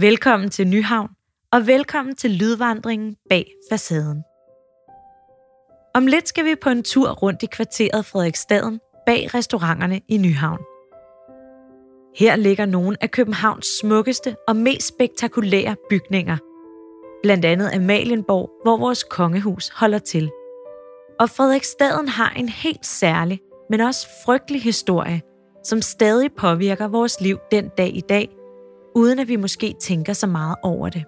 Velkommen til Nyhavn, og velkommen til lydvandringen bag facaden. Om lidt skal vi på en tur rundt i kvarteret Frederiksstaden bag restauranterne i Nyhavn. Her ligger nogle af Københavns smukkeste og mest spektakulære bygninger. Blandt andet Amalienborg, hvor vores kongehus holder til. Og Frederiksstaden har en helt særlig, men også frygtelig historie, som stadig påvirker vores liv den dag i dag, uden at vi måske tænker så meget over det.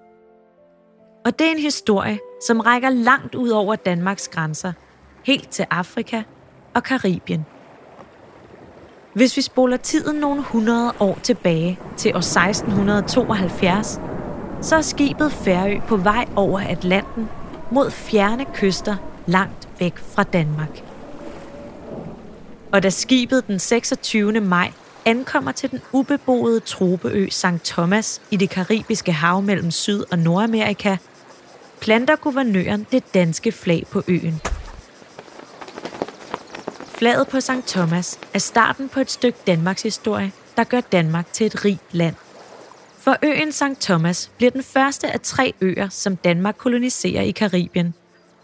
Og det er en historie, som rækker langt ud over Danmarks grænser, helt til Afrika og Karibien. Hvis vi spoler tiden nogle hundrede år tilbage til år 1672, så er skibet Færø på vej over Atlanten mod fjerne kyster langt væk fra Danmark. Og da skibet den 26. maj ankommer til den ubeboede tropeø St. Thomas i det karibiske hav mellem Syd- og Nordamerika, planter guvernøren det danske flag på øen. Flaget på St. Thomas er starten på et stykke Danmarks historie, der gør Danmark til et rigt land. For øen St. Thomas bliver den første af tre øer, som Danmark koloniserer i Karibien,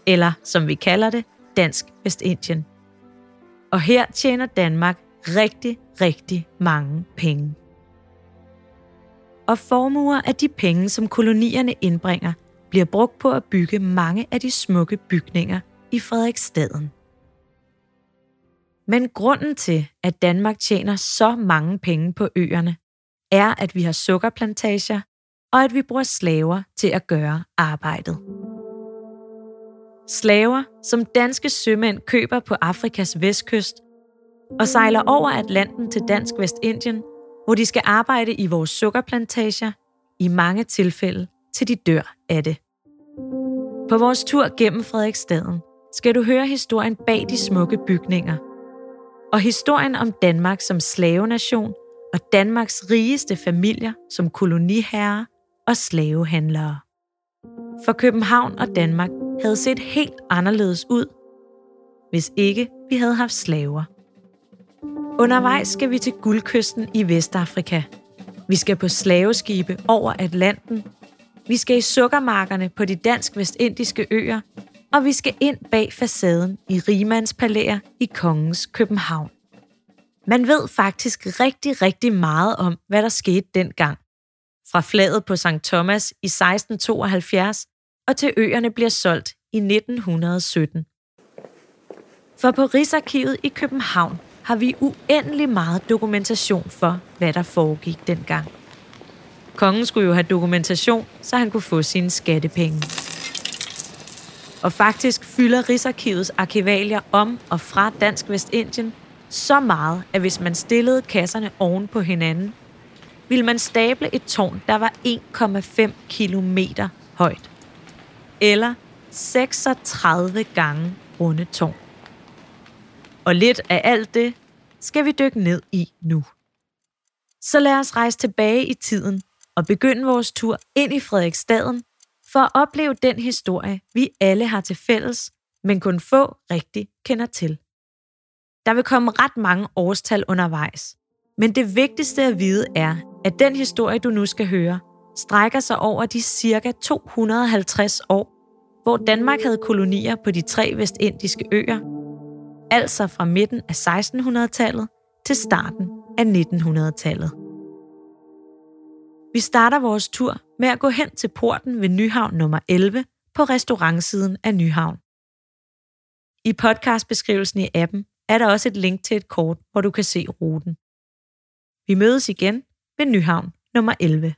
eller som vi kalder det, Dansk Vestindien. Og her tjener Danmark rigtig, rigtig mange penge. Og formuer af de penge, som kolonierne indbringer, bliver brugt på at bygge mange af de smukke bygninger i Frederiksstaden. Men grunden til, at Danmark tjener så mange penge på øerne, er, at vi har sukkerplantager, og at vi bruger slaver til at gøre arbejdet. Slaver, som danske sømænd køber på Afrikas vestkyst og sejler over Atlanten til Dansk Vestindien, hvor de skal arbejde i vores sukkerplantager, i mange tilfælde til de dør af det. På vores tur gennem Frederiksstaden skal du høre historien bag de smukke bygninger, og historien om Danmark som slavenation og Danmarks rigeste familier som koloniherrer og slavehandlere. For København og Danmark havde set helt anderledes ud, hvis ikke vi havde haft slaver. Undervejs skal vi til guldkysten i Vestafrika. Vi skal på slaveskibe over Atlanten. Vi skal i sukkermarkerne på de dansk-vestindiske øer. Og vi skal ind bag facaden i Rimandspalæer i kongens København. Man ved faktisk rigtig, rigtig meget om, hvad der skete dengang. Fra flaget på St. Thomas i 1672 og til øerne bliver solgt i 1917. For på Rigsarkivet i København har vi uendelig meget dokumentation for, hvad der foregik dengang. Kongen skulle jo have dokumentation, så han kunne få sine skattepenge. Og faktisk fylder Rigsarkivets arkivalier om og fra Dansk Vestindien så meget, at hvis man stillede kasserne oven på hinanden, ville man stable et tårn, der var 1,5 kilometer højt. Eller 36 gange runde tårn. Og lidt af alt det skal vi dykke ned i nu. Så lad os rejse tilbage i tiden og begynde vores tur ind i Frederiksstaden for at opleve den historie, vi alle har til fælles, men kun få rigtig kender til. Der vil komme ret mange årstal undervejs, men det vigtigste at vide er, at den historie, du nu skal høre, strækker sig over de cirka 250 år, hvor Danmark havde kolonier på de tre vestindiske øer, altså fra midten af 1600-tallet til starten af 1900-tallet. Vi starter vores tur med at gå hen til porten ved Nyhavn nummer 11 på restaurantsiden af Nyhavn. I podcastbeskrivelsen i appen er der også et link til et kort, hvor du kan se ruten. Vi mødes igen ved Nyhavn nummer 11.